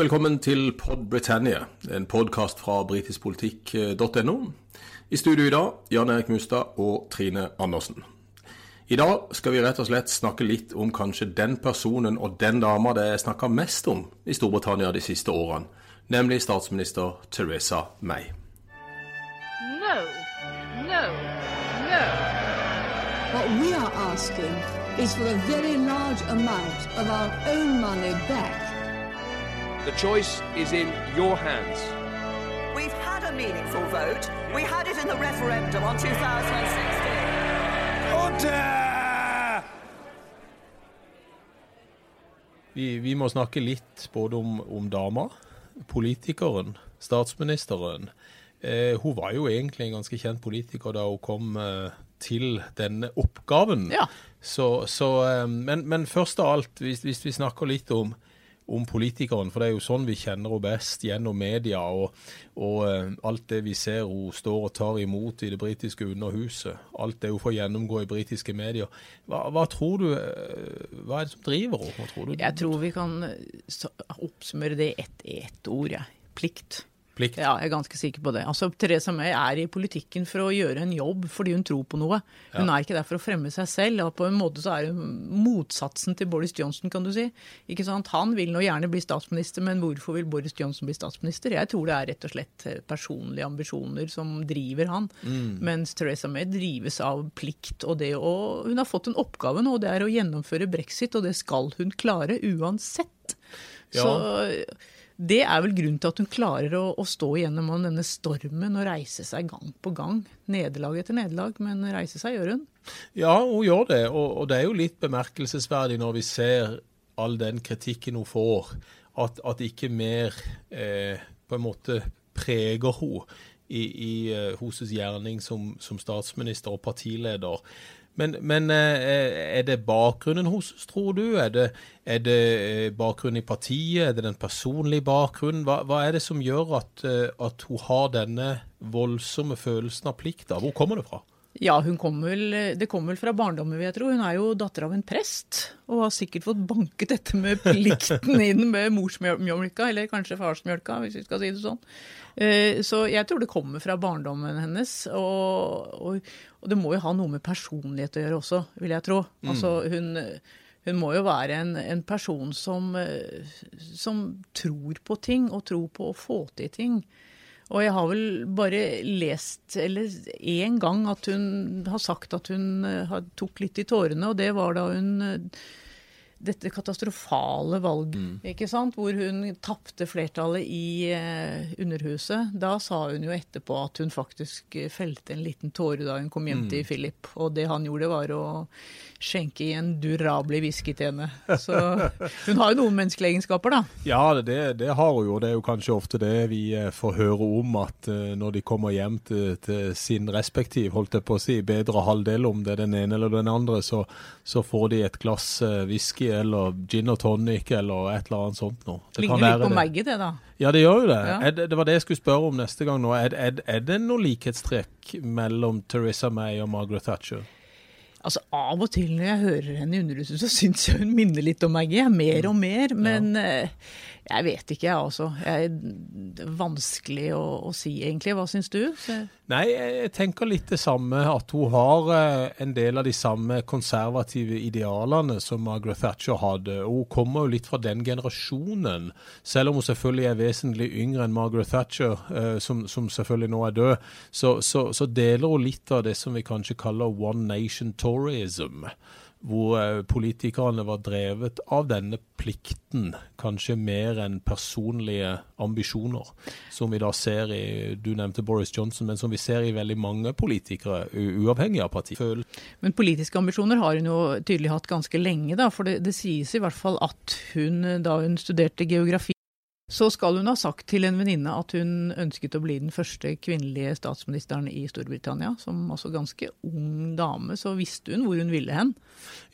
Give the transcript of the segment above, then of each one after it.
Velkommen til Pod Britannia, en podkast fra britiskpolitikk.no. I studio i dag Jan Erik Mustad og Trine Andersen. I dag skal vi rett og slett snakke litt om kanskje den personen og den dama det er snakka mest om i Storbritannia de siste årene, nemlig statsminister Teresa May. No, no, no. What we are asking is for a very large amount of our own money back. The choice is in your hands. We've had a meaningful vote. We had it in the referendum on 2016. Vi, vi må snakke litt både om, om dama, politikeren, statsministeren. Eh, hun var jo egentlig en ganske kjent politiker da hun kom eh, til denne oppgaven. Ja. Så, så, eh, men, men først av alt, hvis, hvis vi snakker litt om, om politikeren, for det er jo sånn vi kjenner henne best gjennom media og, og eh, alt det vi ser hun står og tar imot i det britiske underhuset. Alt det hun får gjennomgå i britiske medier. Hva, hva tror du, eh, hva er det som driver henne? Tror du? Jeg tror vi kan eh, oppsummere det i ett ett ord, jeg. Plikt. Plikt. Ja, jeg er ganske sikker på det. Altså, Theresa May er i politikken for å gjøre en jobb fordi hun tror på noe. Hun er ikke der for å fremme seg selv. og På en måte så er hun motsatsen til Boris Johnson, kan du si. Ikke sant? Han vil nå gjerne bli statsminister, men hvorfor vil Boris Johnson bli statsminister? Jeg tror det er rett og slett eh, personlige ambisjoner som driver han. Mens Theresa May drives av plikt. og det å, Hun har fått en oppgave nå, og det er å gjennomføre brexit, og det skal hun klare uansett. Ja. Så det er vel grunnen til at hun klarer å, å stå igjennom denne stormen og reise seg gang på gang. Nederlag etter nederlag, men reise seg gjør hun. Ja, hun gjør det, og, og det er jo litt bemerkelsesverdig når vi ser all den kritikken hun får, at, at ikke mer eh, på en måte preger hun i, i eh, hennes gjerning som, som statsminister og partileder. Men, men eh, er det bakgrunnen hennes, tror du? Er det, er det eh, bakgrunnen i partiet? Er det den personlige bakgrunnen? Hva, hva er det som gjør at, eh, at hun har denne voldsomme følelsen av plikt? da? Hvor kommer det fra? Ja, hun kom vel, det kom vel fra barndommen, vil jeg tro. Hun er jo datter av en prest, og har sikkert fått banket dette med plikten inn med morsmjølka, eller kanskje farsmjølka, hvis vi skal si det sånn. Eh, Så jeg tror det kommer fra barndommen hennes, og, og, og det må jo ha noe med personlighet å gjøre også, vil jeg tro. Altså, hun, hun må jo være en, en person som, som tror på ting, og tror på å få til ting. Og jeg har vel bare lest eller én gang at hun har sagt at hun eh, tok litt i tårene, og det var da hun eh, dette katastrofale valget, ikke sant? hvor hun tapte flertallet i eh, Underhuset. Da sa hun jo etterpå at hun faktisk eh, felte en liten tåre da hun kom hjem til Philip. Og det han gjorde, var å skjenke i en durabelig whisky til henne. Så hun har jo noen menneskelige egenskaper, da. Ja, det, det har hun jo. Det er jo kanskje ofte det vi eh, får høre om, at eh, når de kommer hjem til, til sin respektiv, holdt jeg på å si, bedre halvdel, om det er den ene eller den andre, så, så får de et glass whisky eller gin og tonic eller et eller annet sånt noe. Det kan Ligner litt på det. Maggie, det, da. Ja, det gjør jo det. Ja. Det. Det var det jeg skulle spørre om neste gang nå. Er, er, er det noe likhetstrekk mellom Teresa May og Margaret Thatcher? Altså Av og til når jeg hører henne i Underhuset, så syns jeg hun minner litt om Maggie. Mer og mer. Men ja. jeg vet ikke, jeg altså. Jeg, det er vanskelig å, å si, egentlig. Hva syns du? Så, Nei, jeg tenker litt det samme, at hun har eh, en del av de samme konservative idealene som Margaret Thatcher hadde. Og hun kommer jo litt fra den generasjonen, selv om hun selvfølgelig er vesentlig yngre enn Margaret Thatcher, eh, som, som selvfølgelig nå er død, så, så, så deler hun litt av det som vi kanskje kaller one nation toryism. Hvor eh, politikerne var drevet av denne plikten, kanskje mer enn personlige ambisjoner. Som vi da ser i Du nevnte Boris Johnson, men som vi ser i veldig mange politikere, uavhengig av parti. Men politiske ambisjoner har hun jo tydelig hatt ganske lenge, da. For det, det sies i hvert fall at hun, da hun studerte geografi så skal hun ha sagt til en venninne at hun ønsket å bli den første kvinnelige statsministeren i Storbritannia. Som altså ganske ung dame, så visste hun hvor hun ville hen.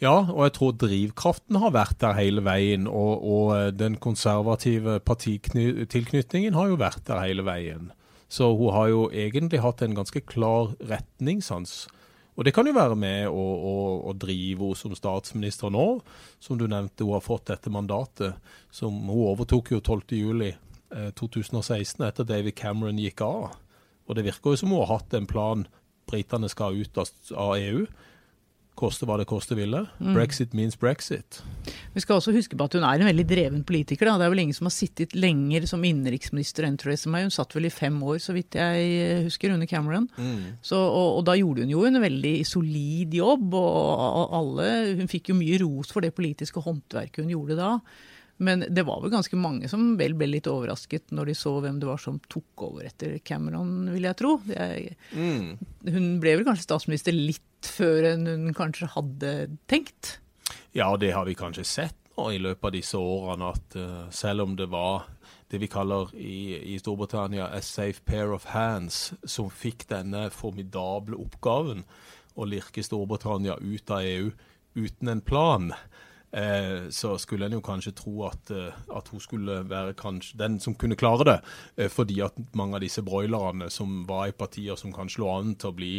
Ja, og jeg tror drivkraften har vært der hele veien, og, og eh, den konservative partitilknytningen har jo vært der hele veien. Så hun har jo egentlig hatt en ganske klar retningssans. Og det kan jo være med å, å, å drive henne som statsminister nå. Som du nevnte, hun har fått dette mandatet. Som hun overtok jo 12.07. Eh, 2016 etter David Cameron gikk av. Og det virker jo som hun har hatt en plan. Britene skal ut av EU koste hva det koste ville. Brexit means brexit. Vi skal også huske på at hun er en veldig dreven politiker. Da. Det er vel ingen som har sittet lenger som innenriksminister enn Theresa May. Hun satt vel i fem år, så vidt jeg husker, under Cameron. Så, og, og, da gjorde hun jo en veldig solid jobb, og alle Hun fikk jo mye ros for det politiske håndverket hun gjorde da. Men det var vel ganske mange som vel ble litt overrasket når de så hvem det var som tok over etter Cameron, vil jeg tro. Jeg, Mm. Hun ble vel kanskje statsminister litt før enn hun kanskje hadde tenkt. Ja, det har vi kanskje sett nå i løpet av disse årene, at uh, selv om det var det vi kaller i, i Storbritannia a safe pair of hands, som fikk denne formidable oppgaven å lirke Storbritannia ut av EU uten en plan, eh, så skulle en jo kanskje tro at, eh, at hun skulle være kanskje den som kunne klare det, eh, fordi at mange av disse broilerne som var i partier som kanskje lå an til å bli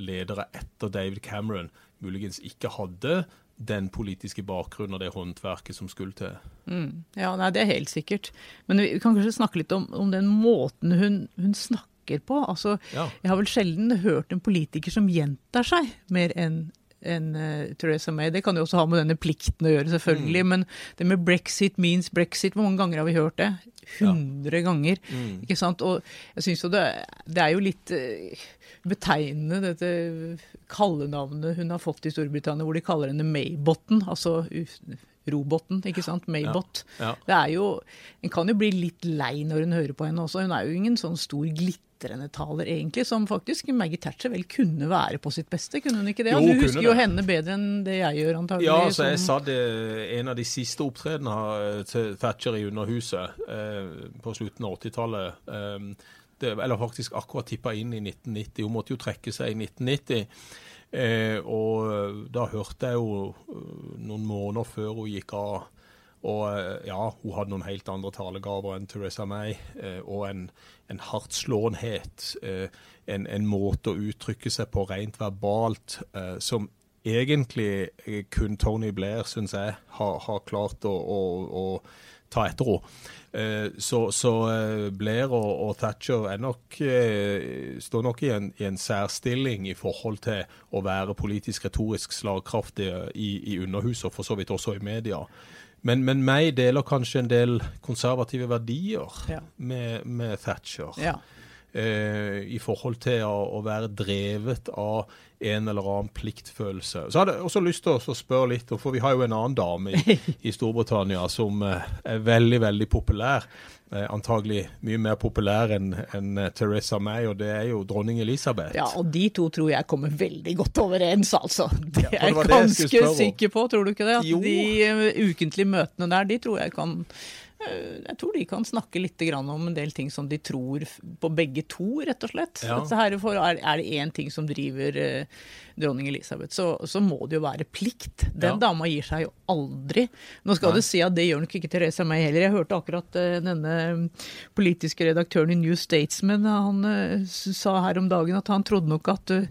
ledere etter David Cameron, muligens ikke hadde den politiske bakgrunnen og det håndverket som skulle til. Ja, nei, det er helt sikkert. Men vi kan kanskje snakke litt om, om den måten hun, hun snakker på. Altså, Ja. Jeg har vel sjelden hørt en politiker som gjentar seg mer enn enn, Theresa May. Det kan jo også ha med denne plikten å gjøre, selvfølgelig. Men det med brexit means brexit, hvor mange ganger har vi hørt det? Hundre ganger. Ikke sant? Og jeg syns jo det, det er jo litt eh, betegnende, dette kallenavnet hun har fått i Storbritannia, hvor de kaller henne Maybotten. Altså roboten, ikke sant? Maybot. Ja. Det er jo, En kan jo bli litt lei når hun hører på henne også. Hun er jo ingen sånn stor glitrende taler, egentlig, som faktisk Maggie Thatcher vel kunne være på sitt beste, kunne hun ikke det? Jo, du kunne husker jo det. henne bedre enn det jeg gjør, antagelig. Ja, så jeg som- sa det en av de siste opptredenene til Thatcher i Underhuset eh, på slutten av 80-tallet. Eh, eller faktisk akkurat tippa inn i 1990. Hun måtte jo trekke seg i 1990. Eh, og da hørte jeg jo eh, noen måneder før hun gikk av. Og eh, ja, hun hadde noen helt andre talegaver enn Theresa May. Eh, og en, en hardtslåenhet. Eh, en, en måte å uttrykke seg på rent verbalt eh, som egentlig eh, kun Tony Blair, syns jeg, har, har klart å, å, å ta etter henne. Eh, så så eh, Blair og, og Thatcher er nok, eh, står nok i en, i en særstilling i forhold til å være politisk retorisk slagkraftige i, i Underhuset, og for så vidt også i media. Men, men meg deler kanskje en del konservative verdier Ja. med, med Thatcher Ja. Eh, i forhold til å, å være drevet av en eller annen pliktfølelse. Så hadde jeg også lyst til å spørre litt, for vi har jo en annen dame i, i Storbritannia som eh, er veldig, veldig populær. Eh, antagelig mye mer populær enn en Teresa Theresa May, og det er jo dronning Elisabeth. ja, og de to tror jeg kommer veldig godt overens, altså. Det Ja, er jeg ganske sikker på, tror du ikke det? At Jo. de eh, ukentlige møtene der, de tror jeg kan eh, jeg tror de kan snakke litt om en del ting som de tror på begge to, rett og slett. Ja. Er, det én ting som driver eh, dronning Elisabeth, så, så må det jo være plikt. Den Ja. dama gir seg jo aldri. Nå skal Nei. du si at det gjør nok ikke Theresa May heller. Jeg hørte akkurat eh, denne politiske redaktøren i New Statesman, han eh, sa her om dagen at han trodde nok at eh,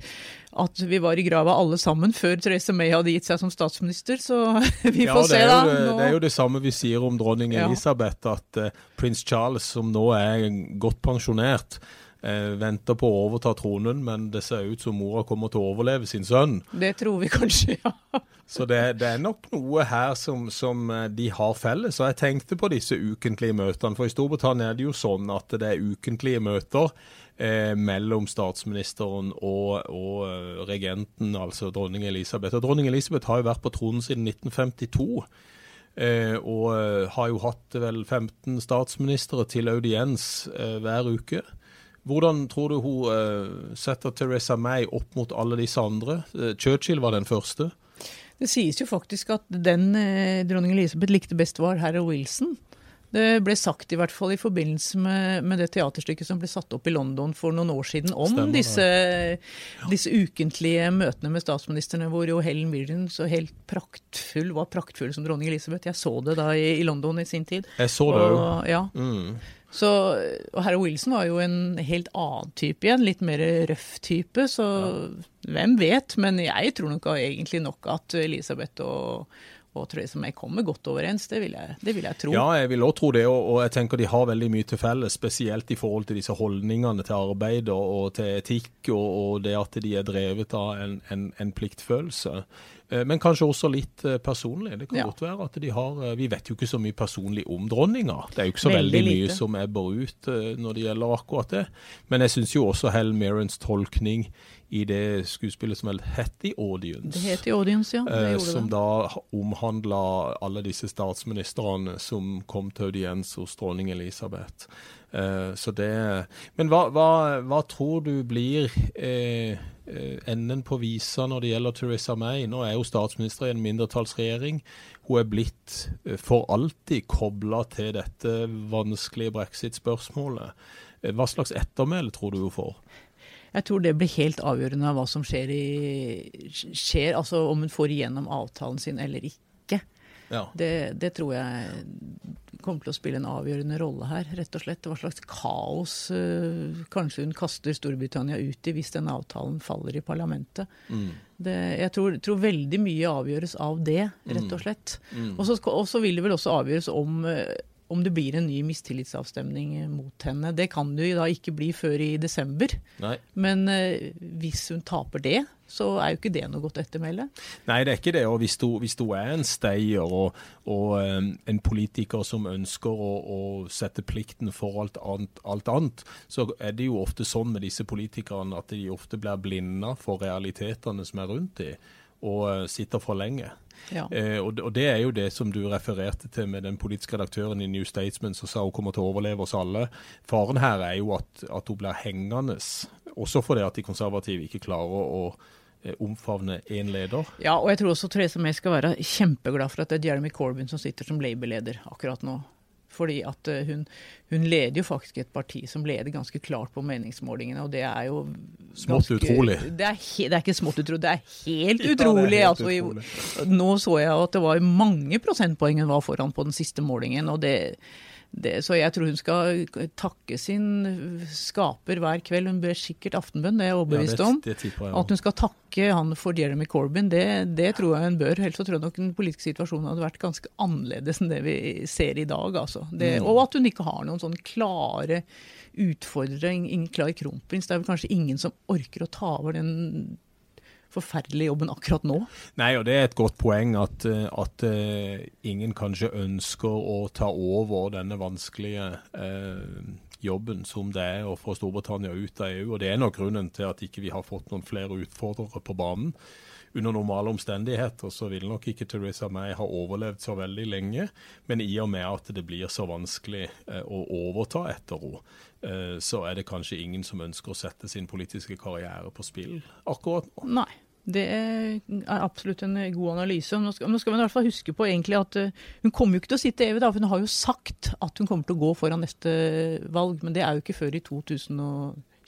at vi var i grava alle sammen før Therese May hadde gitt seg som statsminister, så vi får ja, se, da. jo det, er jo det samme vi sier om dronning Ja. Elisabeth, at uh, prins Charles, som nå er godt pensjonert, eh, venter på å overta tronen, men det ser ut som mora kommer til å overleve sin sønn. Det tror vi kanskje, ja. Så det, det er nok noe her som, som eh, de har felles. Og jeg tenkte på disse ukentlige møtene. For i Storbritannia er det jo sånn at det er ukentlige møter eh, mellom statsministeren og, og eh, regenten, altså dronning Elisabeth. Og dronning Elisabeth har jo vært på tronen siden 1952. Eh, og eh, har jo hatt vel 15 statsministre til audiens eh, hver uke. Hvordan tror du hun eh, setter Theresa May opp mot alle disse andre? Churchill var den første. Det sies jo faktisk at den dronning Elisabeth likte best var herr Wilson. Det ble sagt i hvert fall i forbindelse med, med det teaterstykket som ble satt opp i London for noen år siden om Stemmer disse, disse, disse ukentlige møtene med statsministrene, hvor jo Helen Mirren så helt praktfull, var praktfull som dronning Elisabeth. Jeg så det da i, i London i sin tid. Jeg så det jo. Ja. Mm. Så, og Harry Wilson var jo en helt annen type igjen, litt mer røff type, så hvem vet. Men jeg tror nok egentlig nok at Elisabeth og, og som jeg kommer godt overens, det vil jeg, det vil jeg tro. Ja, jeg vil også tro det, og, og jeg tenker de har veldig mye til felles, spesielt i forhold til disse holdningene til arbeid og, og til etikk, og, og det at de er drevet av en, en, en pliktfølelse. Eh, Men kanskje også litt eh, personlig. Det kan Ja. godt være at de har eh, Vi vet jo ikke så mye personlig om dronninga. Det er jo ikke så Veldig veldig, mye som ebber ut når det gjelder akkurat det. Men jeg syns jo også Helen Mirrens tolkning i det skuespillet som het The Audience. Det het Audience, ja. Det Eh, som det. da omhandla alle disse statsministrene som kom til audiens hos dronning Elisabeth. Eh, så det Men hva, hva, hva tror du blir eh, eh, enden på visa når det gjelder Theresa May? Nå er jo statsminister i en mindretallsregjering. Hun er blitt eh, for alltid kobla til dette vanskelige brexit-spørsmålet. Eh, Hva slags ettermæle tror du hun får? Jeg tror det blir helt avgjørende av hva som skjer, i, skjer altså om hun får igjennom avtalen sin eller ikke. Ja. Det, det tror jeg kommer til å spille en avgjørende rolle her, rett og slett. Hva slags kaos eh, kanskje hun kaster Storbritannia ut i hvis den avtalen faller i parlamentet. Det, jeg tror, tror veldig mye avgjøres av det, rett og slett. Og så Og så vil det vel også avgjøres om, eh, om det blir en ny mistillitsavstemning eh, mot henne. Det kan det jo da ikke bli før i desember. Nei. Men eh, hvis hun taper det, så er jo ikke det noe godt ettermæle. Nei, det er ikke det. Og hvis du, hvis hun er en stayer og, og um, en politiker som ønsker å, å sette plikten for alt annet, alt annet, så er det jo ofte sånn med disse politikerne at de ofte blir blinda for realitetene som er rundt dem, og eh, sitter for lenge. Ja. Eh, og, det- og det er jo det som du refererte til med den politiske redaktøren i New Statesman som sa hun kommer til å overleve oss alle. Faren her er jo at, at hun blir hengende, også fordi at de konservative ikke klarer å eh, omfavne én leder. Ja, og jeg tror også Therese May skal være kjempeglad for at det er Jeremy Corbyn som sitter som Labour-leder akkurat nå. Fordi at eh, hun, hun leder jo faktisk et parti som leder ganske klart på meningsmålingene, og det er jo Smått utrolig. Det er, he, det er ikke smått utrolig, det er helt Ja, det er utrolig. helt altså, utrolig. Nå så jeg at det var mange prosentpoeng hun var foran på den siste målingen, og det, det, så jeg tror hun skal takke sin skaper hver kveld. Hun ber sikkert aftenbønn, det er jeg overbevist Ja, om. det, det jeg At hun skal takke han for Jeremy Corbyn, det, det tror jeg hun bør. Ellers tror jeg nok den politiske situasjonen hadde vært ganske annerledes enn det vi ser i dag. Altså. Det, Mm. Og at hun ikke har noen sånn klare utfordring, ingen klar kronprins. Det er vel kanskje ingen som orker å ta over den forferdelige jobben akkurat nå. Nei, og det er et godt poeng at, eh, at uh, ingen kanskje ønsker å ta over denne vanskelige uh, jobben som det er å få Storbritannia ut av EU. Og det er nok grunnen til at ikke vi har fått noen flere utfordrere på banen. Under normale omstendigheter så vil nok ikke Theresa May ha overlevd så veldig lenge, men i og med at det blir så vanskelig eh, å overta etter henne, eh, så er det kanskje ingen som ønsker å sette sin politiske karriere på spill akkurat nå. Nei. Det er absolutt en god analyse. Nå skal, nå skal man i hvert fall huske på at eh, hun kommer jo ikke til å sitte evig, da, for hun har jo sagt at hun kommer til å gå foran neste valg. Men det er jo ikke før i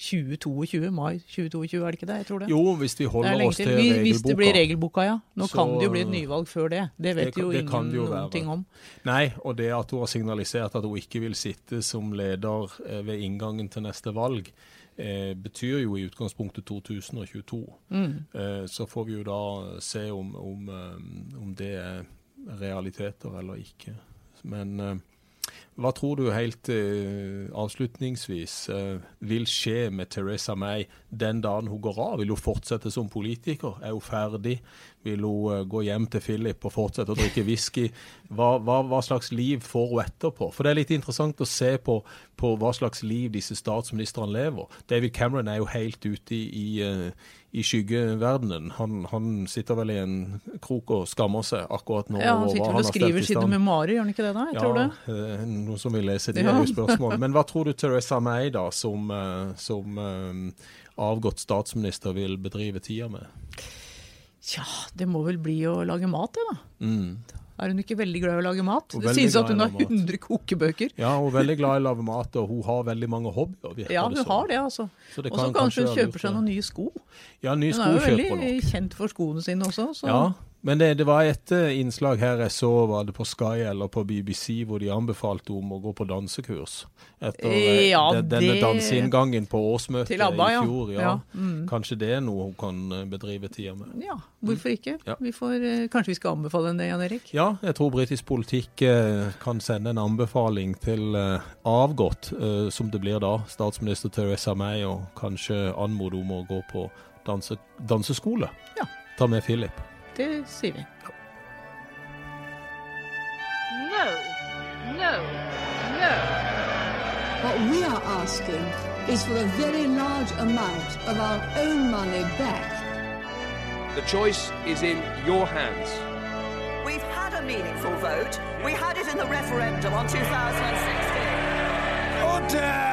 2020-2022, mai 2022, er det ikke det? Jeg tror det. Jo, hvis vi er holder oss til. regelboka. Hvis- det blir regelboka. ja. Nå Så- kan det jo bli et nyvalg før det. Det vet Det jo det ingen jo noen ting om. Nei, og det at hun har signalisert at hun ikke vil sitte som leder eh, ved inngangen til neste valg, eh, betyr jo i utgangspunktet 2022. Mm. Eh, så får vi jo da se om, om, eh, om det er realiteter eller ikke. Men eh, hva tror du helt uh, avslutningsvis uh, vil skje med Teresa May den dagen hun går av? Vil hun fortsette som politiker? Er hun ferdig? Vil hun eh, gå hjem til Philip og fortsette å drikke whisky? Hva, hva, hva slags liv får hun etterpå? For det er litt interessant å se på, på hva slags liv disse statsministrene lever. David Cameron er jo helt ute i, i, eh, i skyggeverdenen. Han, han sitter vel i en krok og skammer seg akkurat nå. Ja, Han sitter vel og skriver sine memoarer, gjør han ikke det da? Jeg tror det. eh, noen som vil lese de Ja. spørsmål. Men hva tror du Teresa May, da, som, som avgått statsminister, vil bedrive tida med? Tja, det må vel bli å lage mat, det da. Mm. Er hun ikke veldig glad i å lage mat? Det sies at hun har lage mat. 100 kokebøker. Ja, hun er veldig glad i å lage mat, og hun har veldig mange hobbyer. Ja, hun har det, altså. Og så kan kanskje hun kjøper seg noen nye sko. Ja, nye ny Hun sko er jo veldig kjent for skoene sine også. Så. Ja, men det, det var et eh, innslag her jeg så, var det på Sky eller på BBC, hvor de anbefalte om å gå på dansekurs. Etter eh, Ja, det, denne danseinngangen på årsmøtet ABBA, i fjor. Ja. Ja, mm. Kanskje det er noe hun kan eh, bedrive tida med. Ja, hvorfor ikke? Vi får, eh, kanskje vi skal anbefale henne det, Jan Erik? Ja, jeg tror britisk politikk eh, kan sende en anbefaling til eh, avgått, eh, som det blir da, statsminister Theresa May, og kanskje anmode om å gå på danse, danseskole. Ja. Ta med Philip. Det sier vi. No, no, no. What we are asking is for a very large amount of our own money back. The choice is in your hands. We've had a meaningful vote. We had it in the referendum on 2016. Order!